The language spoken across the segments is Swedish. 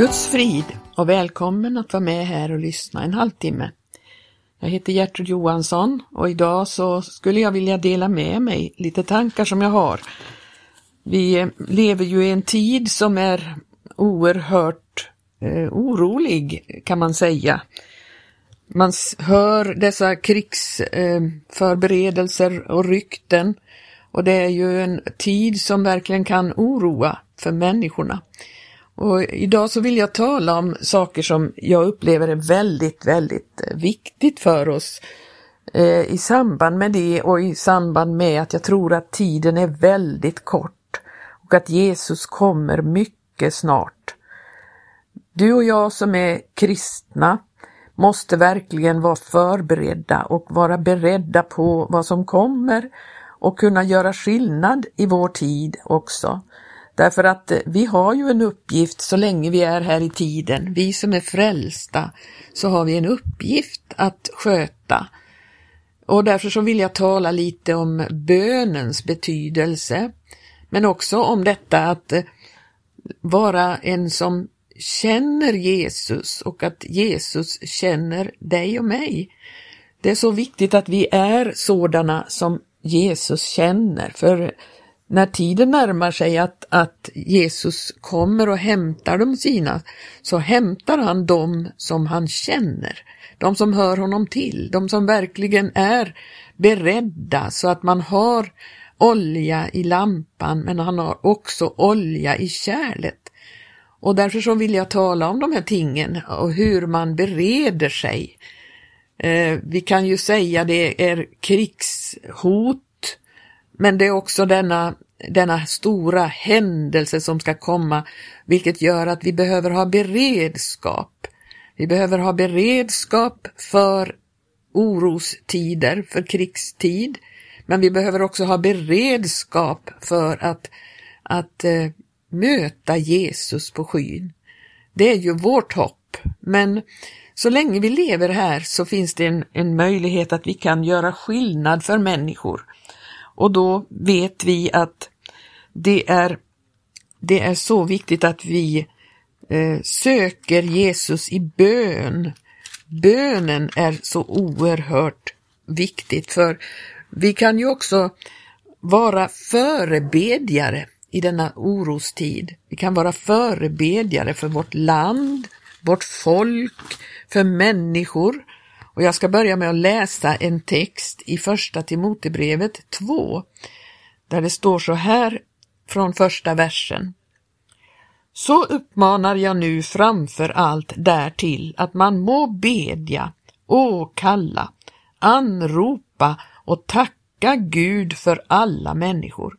Guds frid och välkommen att vara med här och lyssna en halvtimme. Jag heter Gertrud Johansson och idag så skulle jag vilja dela med mig lite tankar som jag har. Vi eh, lever ju i en tid som är oerhört eh, orolig kan man säga. Man hör dessa krigsförberedelser eh, och rykten och det är ju en tid som verkligen kan oroa för människorna. Och idag så vill jag tala om saker som jag upplever är väldigt, väldigt eh, viktigt för oss eh, i samband med det och i samband med att jag tror att tiden är väldigt kort och att Jesus kommer mycket snart. Du och jag som är kristna måste verkligen vara förberedda och vara beredda på vad som kommer och kunna göra skillnad i vår tid också. Därför att eh, vi har ju en uppgift så länge vi är här i tiden. Vi som är frälsta så har vi en uppgift att sköta. Och därför så vill jag tala lite om bönens betydelse. Men också om detta att eh, vara en som känner Jesus och att Jesus känner dig och mig. Det är så viktigt att vi är sådana som Jesus känner, för när tiden närmar sig att, att Jesus kommer och hämtar de sina, så hämtar han dem som han känner, de som hör honom till, de som verkligen är beredda så att man har olja i lampan men han har också olja i kärlet. Och därför så vill jag tala om de här tingen och hur man bereder sig. Eh, vi kan ju säga det är krigshot men det är också denna, denna stora händelse som ska komma, vilket gör att vi behöver ha beredskap. Vi behöver ha beredskap för orostider, för krigstid, men vi behöver också ha beredskap för att, att eh, möta Jesus på skyn. Det är ju vårt hopp, men så länge vi lever här så finns det en, en möjlighet att vi kan göra skillnad för människor. Och då vet vi att det är, det är så viktigt att vi eh, söker Jesus i bön. Bönen är så oerhört viktigt för vi kan ju också vara förebedjare i denna orostid. Vi kan vara förebedjare för vårt land, vårt folk, för människor och jag ska börja med att läsa en text i första Timotebrevet 2, där det står så här från första versen. Så uppmanar jag nu framför allt därtill att man må bedja, åkalla, anropa och tacka Gud för alla människor,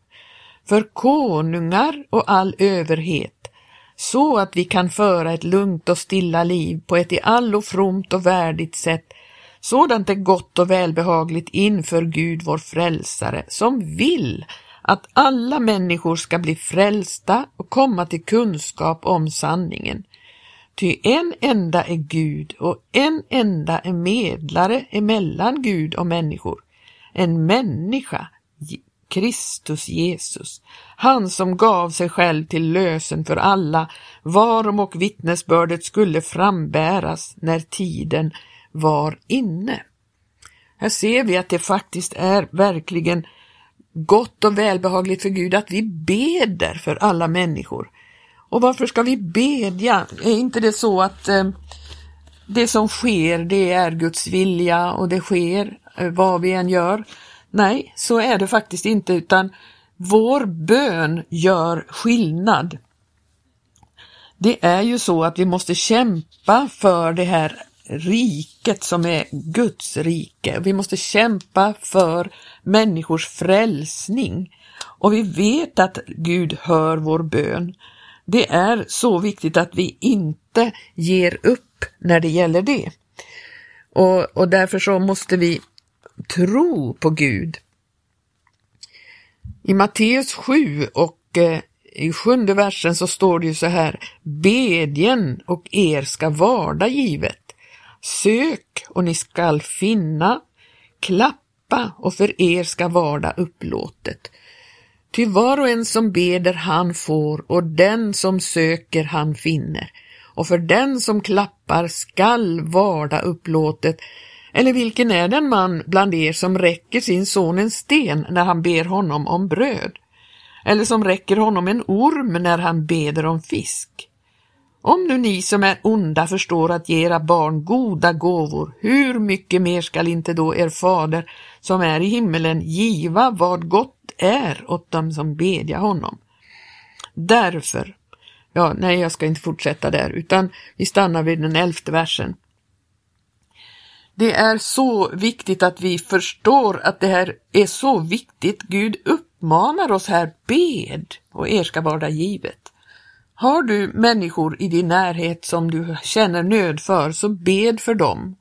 för konungar och all överhet, så att vi kan föra ett lugnt och stilla liv på ett i allo fromt och värdigt sätt sådant är gott och välbehagligt inför Gud vår frälsare, som vill att alla människor ska bli frälsta och komma till kunskap om sanningen. Ty en enda är Gud och en enda är medlare emellan Gud och människor. En människa, Kristus Jesus, han som gav sig själv till lösen för alla, varom och vittnesbördet skulle frambäras när tiden var inne. Här ser vi att det faktiskt är verkligen gott och välbehagligt för Gud att vi beder för alla människor. Och varför ska vi bedja? Är inte det så att eh, det som sker, det är Guds vilja och det sker eh, vad vi än gör? Nej, så är det faktiskt inte, utan vår bön gör skillnad. Det är ju så att vi måste kämpa för det här riket som är Guds rike. Vi måste kämpa för människors frälsning och vi vet att Gud hör vår bön. Det är så viktigt att vi inte ger upp när det gäller det. Och, och därför så måste vi tro på Gud. I Matteus 7 och eh, i sjunde versen så står det ju så här, bedjen och er ska varda givet. Sök och ni skall finna, klappa och för er ska varda upplåtet. Ty var och en som beder han får och den som söker han finner och för den som klappar skall varda upplåtet. Eller vilken är den man bland er som räcker sin son en sten när han ber honom om bröd? Eller som räcker honom en orm när han beder om fisk? Om nu ni som är onda förstår att ge era barn goda gåvor, hur mycket mer skall inte då er fader som är i himmelen giva vad gott är åt dem som bedja honom? Därför, ja, nej, jag ska inte fortsätta där, utan vi stannar vid den elfte versen. Det är så viktigt att vi förstår att det här är så viktigt. Gud uppmanar oss här, bed och er ska vara givet. Har du människor i din närhet som du känner nöd för, så bed för dem.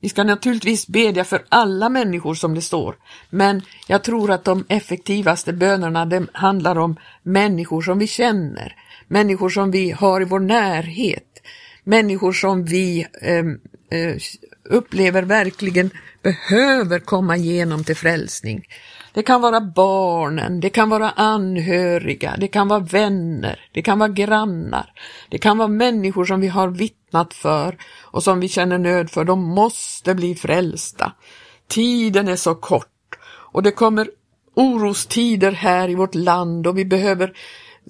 Vi ska naturligtvis bedja för alla människor som det står, men jag tror att de effektivaste bönerna de handlar om människor som vi känner, människor som vi har i vår närhet, människor som vi eh, eh, upplever verkligen behöver komma igenom till frälsning. Det kan vara barnen, det kan vara anhöriga, det kan vara vänner, det kan vara grannar, det kan vara människor som vi har vittnat för och som vi känner nöd för. De måste bli frälsta. Tiden är så kort och det kommer orostider här i vårt land och vi behöver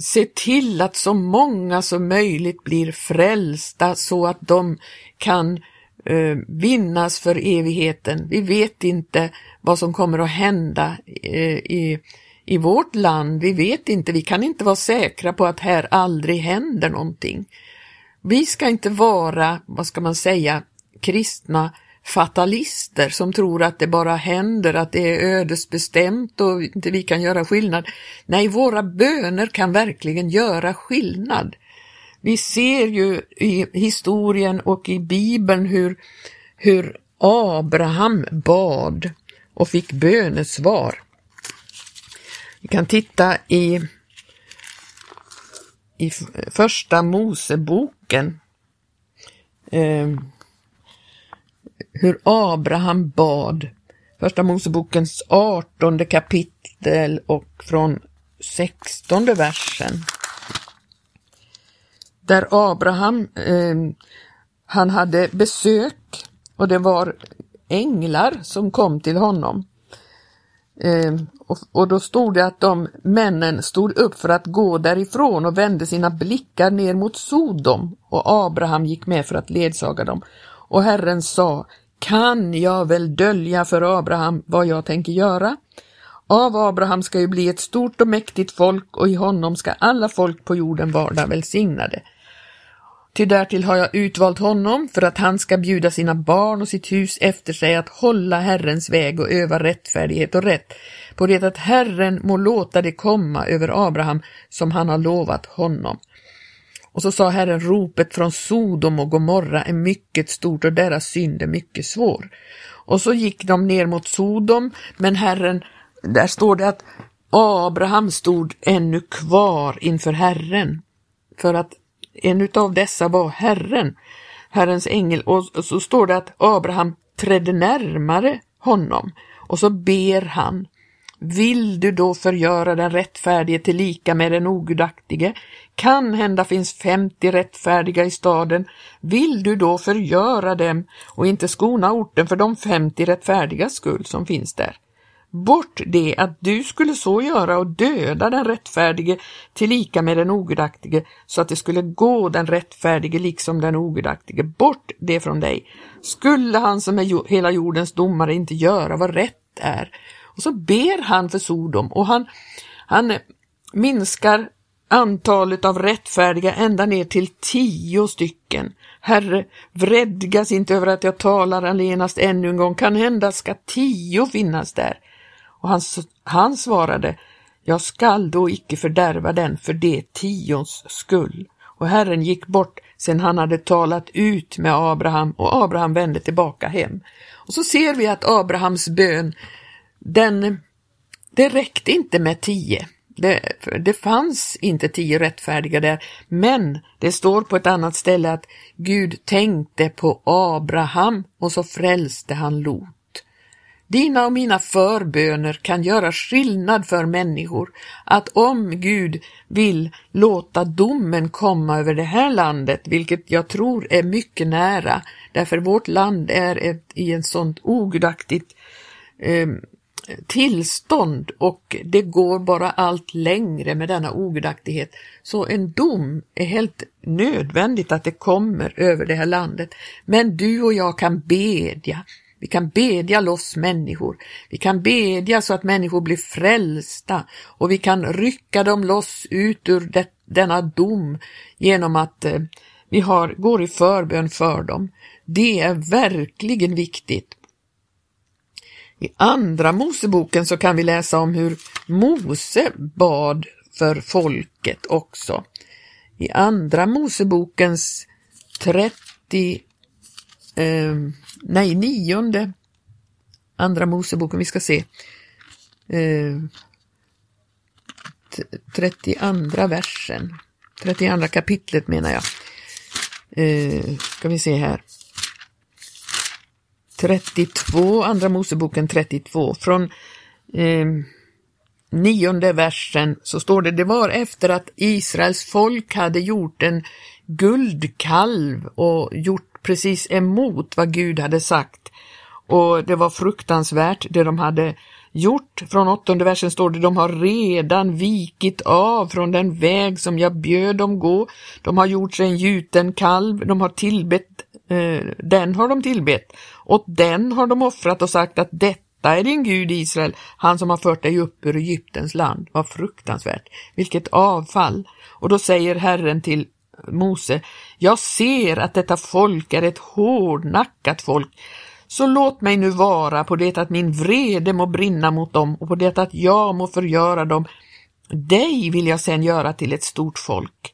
se till att så många som möjligt blir frälsta så att de kan eh, vinnas för evigheten. Vi vet inte vad som kommer att hända eh, i, i vårt land. Vi vet inte, vi kan inte vara säkra på att här aldrig händer någonting. Vi ska inte vara, vad ska man säga, kristna fatalister som tror att det bara händer, att det är ödesbestämt och inte vi kan göra skillnad. Nej, våra böner kan verkligen göra skillnad. Vi ser ju i historien och i Bibeln hur, hur Abraham bad och fick bönesvar. Vi kan titta i, i första Moseboken eh, hur Abraham bad. Första Mosebokens artonde kapitel och från sextonde versen där Abraham, eh, han hade besök och det var änglar som kom till honom. Eh, och, och, då stod det att de männen stod upp för att gå därifrån och vände sina blickar ner mot Sodom och Abraham gick med för att ledsaga dem. Och Herren sa, kan jag väl dölja för Abraham vad jag tänker göra? Av Abraham ska ju bli ett stort och mäktigt folk och i honom ska alla folk på jorden vara välsignade. Ty därtill har jag utvalt honom för att han ska bjuda sina barn och sitt hus efter sig att hålla Herrens väg och öva rättfärdighet och rätt, på det att Herren må låta det komma över Abraham som han har lovat honom. Och så sa Herren, ropet från Sodom och Gomorra är mycket stort och deras synd är mycket svår. Och så gick de ner mot Sodom, men Herren, där står det att Abraham stod ännu kvar inför Herren, för att en utav dessa var Herren, Herrens ängel, och så står det att Abraham trädde närmare honom och så ber han vill du då förgöra den rättfärdige till lika med den ogudaktige? Kan hända finns 50 rättfärdiga i staden. Vill du då förgöra dem och inte skona orten för de 50 rättfärdiga skull som finns där? Bort det att du skulle så göra och döda den rättfärdige tillika med den ogudaktige så att det skulle gå den rättfärdige liksom den ogudaktige. Bort det från dig. Skulle han som är hela jordens domare inte göra vad rätt är? Och så ber han för Sodom och han, han minskar antalet av rättfärdiga ända ner till tio stycken. Herre, vredgas inte över att jag talar allenast ännu en gång, kan hända ska tio finnas där. Och han, han svarade, jag skall då icke fördärva den för det tions skull. Och Herren gick bort sedan han hade talat ut med Abraham och Abraham vände tillbaka hem. Och så ser vi att Abrahams bön, den, det räckte inte med tio. Det, det fanns inte tio rättfärdiga där, men det står på ett annat ställe att Gud tänkte på Abraham och så frälste han Lot. Dina och mina förböner kan göra skillnad för människor. Att om Gud vill låta domen komma över det här landet, vilket jag tror är mycket nära, därför vårt land är ett, i ett sånt ogudaktigt eh, tillstånd och det går bara allt längre med denna ogudaktighet. Så en dom är helt nödvändigt att det kommer över det här landet. Men du och jag kan bedja. Vi kan bedja loss människor. Vi kan bedja så att människor blir frälsta och vi kan rycka dem loss ut ur det, denna dom genom att eh, vi har, går i förbön för dem. Det är verkligen viktigt. I Andra Moseboken så kan vi läsa om hur Mose bad för folket också. I Andra Mosebokens 30, eh, nej nionde, Andra Moseboken, vi ska se, eh, 32 versen, 32 kapitlet menar jag. Eh, ska vi se här. 32, Andra Moseboken 32, från eh, nionde versen så står det, det var efter att Israels folk hade gjort en guldkalv och gjort precis emot vad Gud hade sagt. Och det var fruktansvärt det de hade gjort. Från åttonde versen står det, de har redan vikit av från den väg som jag bjöd dem gå. De har gjort sig en gjuten kalv, de har tillbett, eh, den har de tillbett och den har de offrat och sagt att detta är din Gud Israel, han som har fört dig upp ur Egyptens land. Vad fruktansvärt! Vilket avfall! Och då säger Herren till Mose, jag ser att detta folk är ett hårdnackat folk, så låt mig nu vara på det att min vrede må brinna mot dem och på det att jag må förgöra dem. Dig vill jag sen göra till ett stort folk.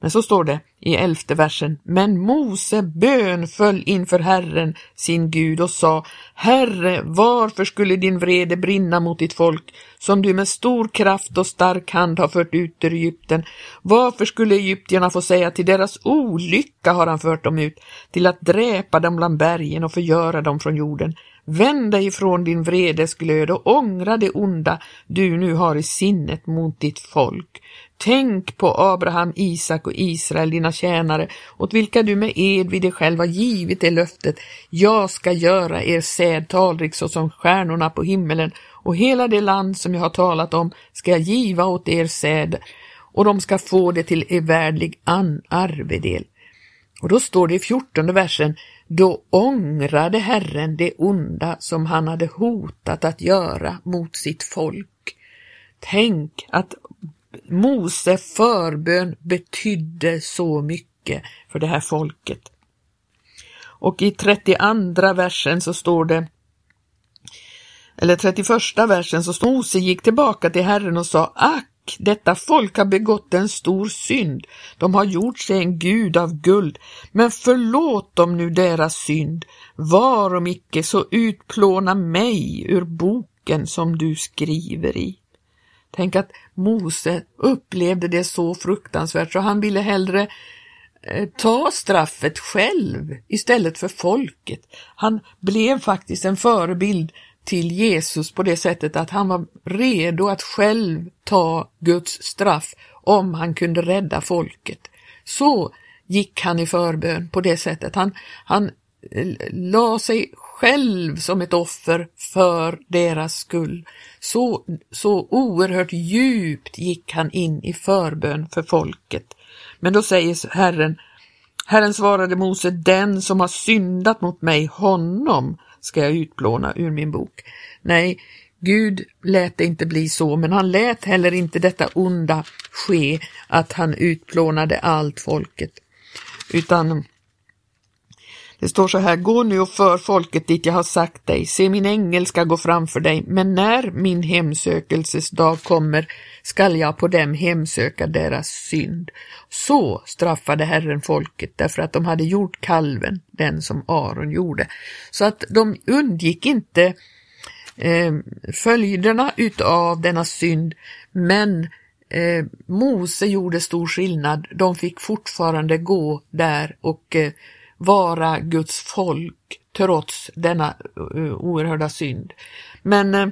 Men så står det i elfte versen, men Mose bönföll inför Herren sin Gud och sa, Herre, varför skulle din vrede brinna mot ditt folk, som du med stor kraft och stark hand har fört ut ur Egypten? Varför skulle egyptierna få säga till deras olycka har han fört dem ut, till att dräpa dem bland bergen och förgöra dem från jorden? Vänd dig ifrån din vredesglöd och ångra det onda du nu har i sinnet mot ditt folk. Tänk på Abraham, Isak och Israel, dina tjänare, åt vilka du med ed vid dig själv har givit det löftet. Jag ska göra er säd talrik såsom stjärnorna på himmelen och hela det land som jag har talat om ska jag giva åt er säd och de ska få det till evärdlig arvedel. Och då står det i fjortonde versen, då ångrade Herren det onda som han hade hotat att göra mot sitt folk. Tänk att Mose förbön betydde så mycket för det här folket. Och i 32 versen så står det, eller 31 versen så står Mose gick tillbaka till Herren och sa, ack, detta folk har begått en stor synd. De har gjort sig en gud av guld, men förlåt dem nu deras synd. Var om icke så utplåna mig ur boken som du skriver i. Tänk att Mose upplevde det så fruktansvärt så han ville hellre eh, ta straffet själv istället för folket. Han blev faktiskt en förebild till Jesus på det sättet att han var redo att själv ta Guds straff om han kunde rädda folket. Så gick han i förbön på det sättet. Han, han eh, la sig själv som ett offer för deras skull. Så, så oerhört djupt gick han in i förbön för folket. Men då säger Herren, Herren svarade Mose, den som har syndat mot mig, honom ska jag utplåna ur min bok. Nej, Gud lät det inte bli så, men han lät heller inte detta onda ske, att han utplånade allt folket, utan det står så här, gå nu och för folket dit jag har sagt dig, se min ängel ska gå framför dig, men när min hemsökelses dag kommer skall jag på dem hemsöka deras synd. Så straffade Herren folket därför att de hade gjort kalven, den som Aron gjorde. Så att de undgick inte eh, följderna utav denna synd, men eh, Mose gjorde stor skillnad. De fick fortfarande gå där och eh, vara Guds folk trots denna eh, oerhörda synd. Men eh,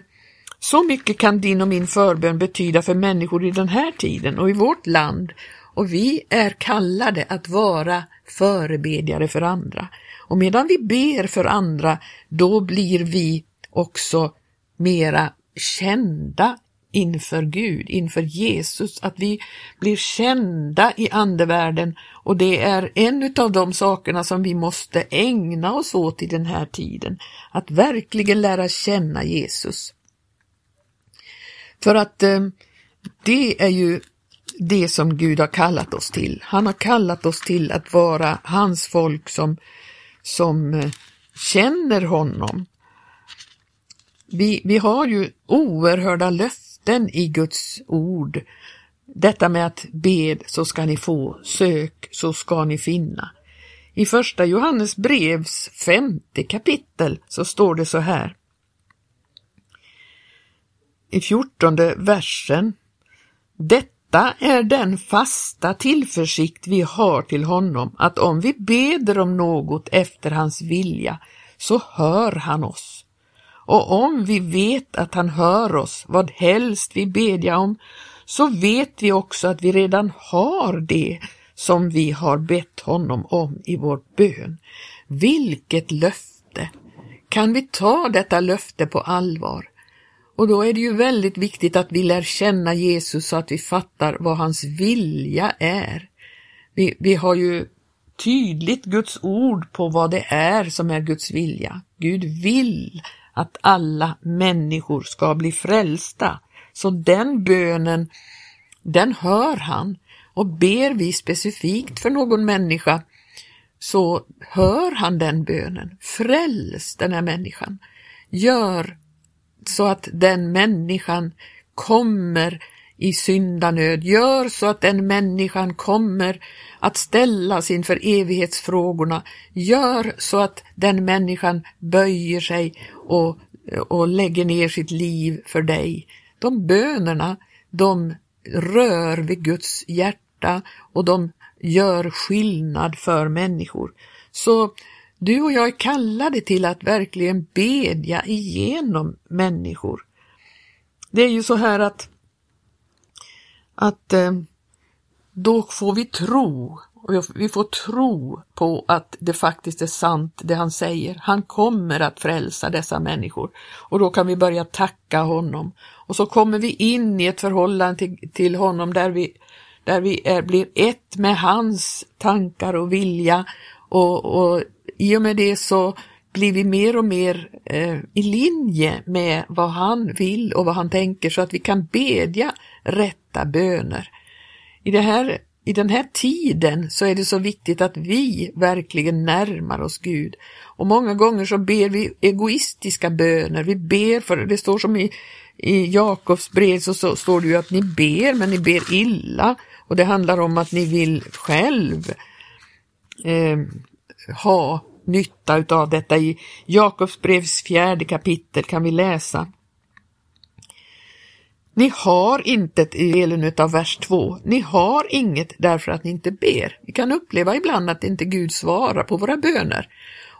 så mycket kan din och min förbön betyda för människor i den här tiden och i vårt land och vi är kallade att vara förebedjare för andra. Och medan vi ber för andra, då blir vi också mera kända inför Gud, inför Jesus, att vi blir kända i andevärlden och det är en av de sakerna som vi måste ägna oss åt i den här tiden, att verkligen lära känna Jesus. För att eh, det är ju det som Gud har kallat oss till. Han har kallat oss till att vara hans folk som, som eh, känner honom. Vi, vi har ju oerhörda löften i Guds ord. Detta med att bed så ska ni få, sök så ska ni finna. I första Johannes brevs femte kapitel så står det så här. I fjortonde versen. Detta är den fasta tillförsikt vi har till honom, att om vi beder om något efter hans vilja, så hör han oss. Och om vi vet att han hör oss, vad helst vi bedja om, så vet vi också att vi redan har det som vi har bett honom om i vår bön. Vilket löfte! Kan vi ta detta löfte på allvar? Och då är det ju väldigt viktigt att vi lär känna Jesus så att vi fattar vad hans vilja är. Vi, vi har ju tydligt Guds ord på vad det är som är Guds vilja. Gud vill att alla människor ska bli frälsta. Så den bönen, den hör han. Och ber vi specifikt för någon människa så hör han den bönen. Fräls den här människan. Gör så att den människan kommer i syndanöd. Gör så att den människan kommer att ställas inför evighetsfrågorna. Gör så att den människan böjer sig och, och lägger ner sitt liv för dig. De bönerna, de rör vid Guds hjärta och de gör skillnad för människor. Så du och jag är kallade till att verkligen bedja igenom människor. Det är ju så här att, att eh, då får vi tro, vi får tro på att det faktiskt är sant det han säger. Han kommer att frälsa dessa människor och då kan vi börja tacka honom. Och så kommer vi in i ett förhållande till, till honom där vi, där vi är, blir ett med hans tankar och vilja och, och i och med det så blir vi mer och mer eh, i linje med vad han vill och vad han tänker så att vi kan bedja rätta böner. I, det här, I den här tiden så är det så viktigt att vi verkligen närmar oss Gud. Och många gånger så ber vi egoistiska böner. Vi ber för, det står som i, i Jakobs brev så, så står det ju att ni ber men ni ber illa och det handlar om att ni vill själv eh, ha nytta utav detta. I Jakobs brevs fjärde kapitel kan vi läsa. Ni har intet i delen utav vers 2. Ni har inget därför att ni inte ber. Vi kan uppleva ibland att inte Gud svarar på våra böner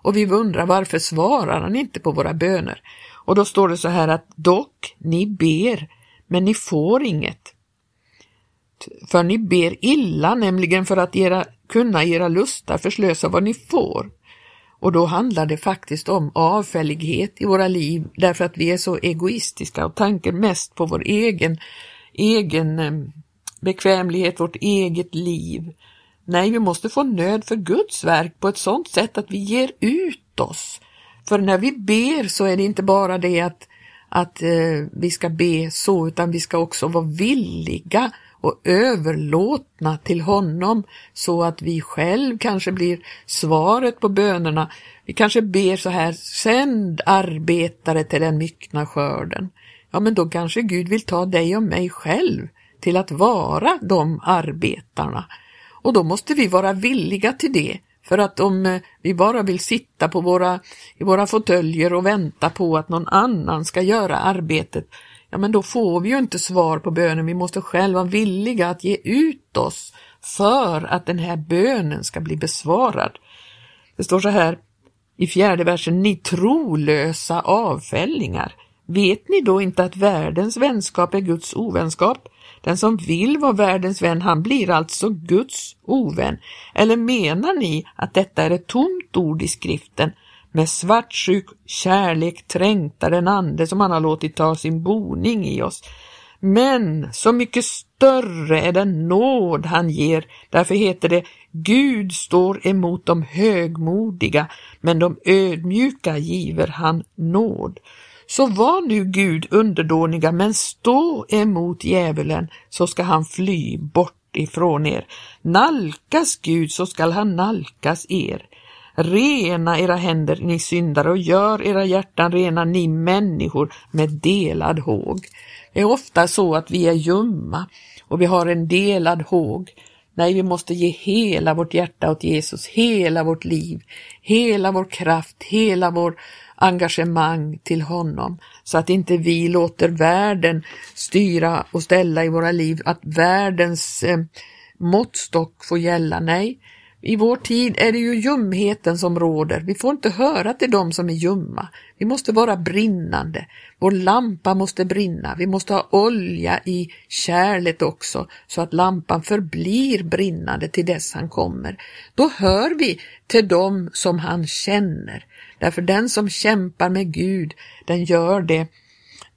och vi undrar varför svarar han inte på våra böner? Och då står det så här att dock, ni ber, men ni får inget. För ni ber illa, nämligen för att era, kunna era lustar förslösa vad ni får. Och då handlar det faktiskt om avfällighet i våra liv därför att vi är så egoistiska och tänker mest på vår egen, egen eh, bekvämlighet, vårt eget liv. Nej, vi måste få nöd för Guds verk på ett sådant sätt att vi ger ut oss. För när vi ber så är det inte bara det att, att eh, vi ska be så, utan vi ska också vara villiga och överlåtna till honom så att vi själv kanske blir svaret på bönerna. Vi kanske ber så här, sänd arbetare till den myckna skörden. Ja, men då kanske Gud vill ta dig och mig själv till att vara de arbetarna. Och då måste vi vara villiga till det. För att om eh, vi bara vill sitta på våra, i våra fåtöljer och vänta på att någon annan ska göra arbetet, ja men då får vi ju inte svar på bönen. Vi måste själva vara villiga att ge ut oss för att den här bönen ska bli besvarad. Det står så här, i fjärde versen, ni trolösa avfällingar. Vet ni då inte att världens vänskap är Guds ovänskap? Den som vill vara världens vän, han blir alltså Guds ovän. Eller menar ni att detta är ett tomt ord i skriften? Med svartsjuk kärlek trängtar den ande som han har låtit ta sin boning i oss. Men så mycket större är den nåd han ger. Därför heter det Gud står emot de högmodiga, men de ödmjuka giver han nåd. Så var nu Gud underdåniga, men stå emot djävulen, så ska han fly bort ifrån er. Nalkas Gud, så skall han nalkas er. Rena era händer, ni syndare, och gör era hjärtan rena, ni människor med delad håg. Det är ofta så att vi är ljumma och vi har en delad håg. Nej, vi måste ge hela vårt hjärta åt Jesus, hela vårt liv, hela vår kraft, hela vår engagemang till honom så att inte vi låter världen styra och ställa i våra liv, att världens eh, måttstock får gälla. Nej, i vår tid är det ju ljumheten som råder. Vi får inte höra till dem som är ljumma. Vi måste vara brinnande. Vår lampa måste brinna. Vi måste ha olja i kärlet också så att lampan förblir brinnande till dess han kommer. Då hör vi till dem som han känner. Därför den som kämpar med Gud, den gör det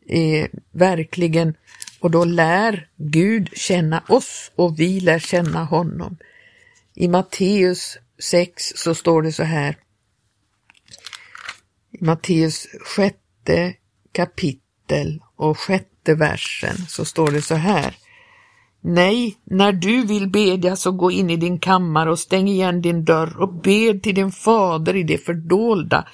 eh, verkligen och då lär Gud känna oss och vi lär känna honom. I Matteus 6 så står det så här. I Matteus sjätte kapitel och sjätte versen så står det så här. Nej, när du vill bedja så gå in i din kammare och stäng igen din dörr och bed till din fader i det fördolda.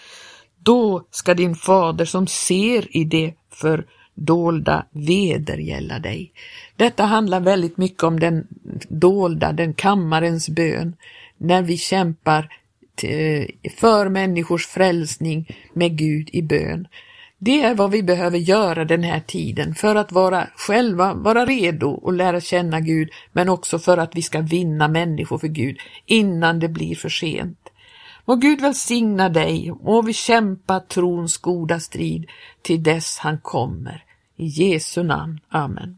Då ska din fader som ser i det fördolda vedergälla dig. Detta handlar väldigt mycket om den dolda, den kammarens bön, när vi kämpar eh, för människors frälsning med Gud i bön. Det är vad vi behöver göra den här tiden för att vara själva, vara redo och lära känna Gud, men också för att vi ska vinna människor för Gud innan det blir för sent. Må Gud välsigna dig och vi kämpa trons goda strid till dess han kommer. I Jesu namn. Amen.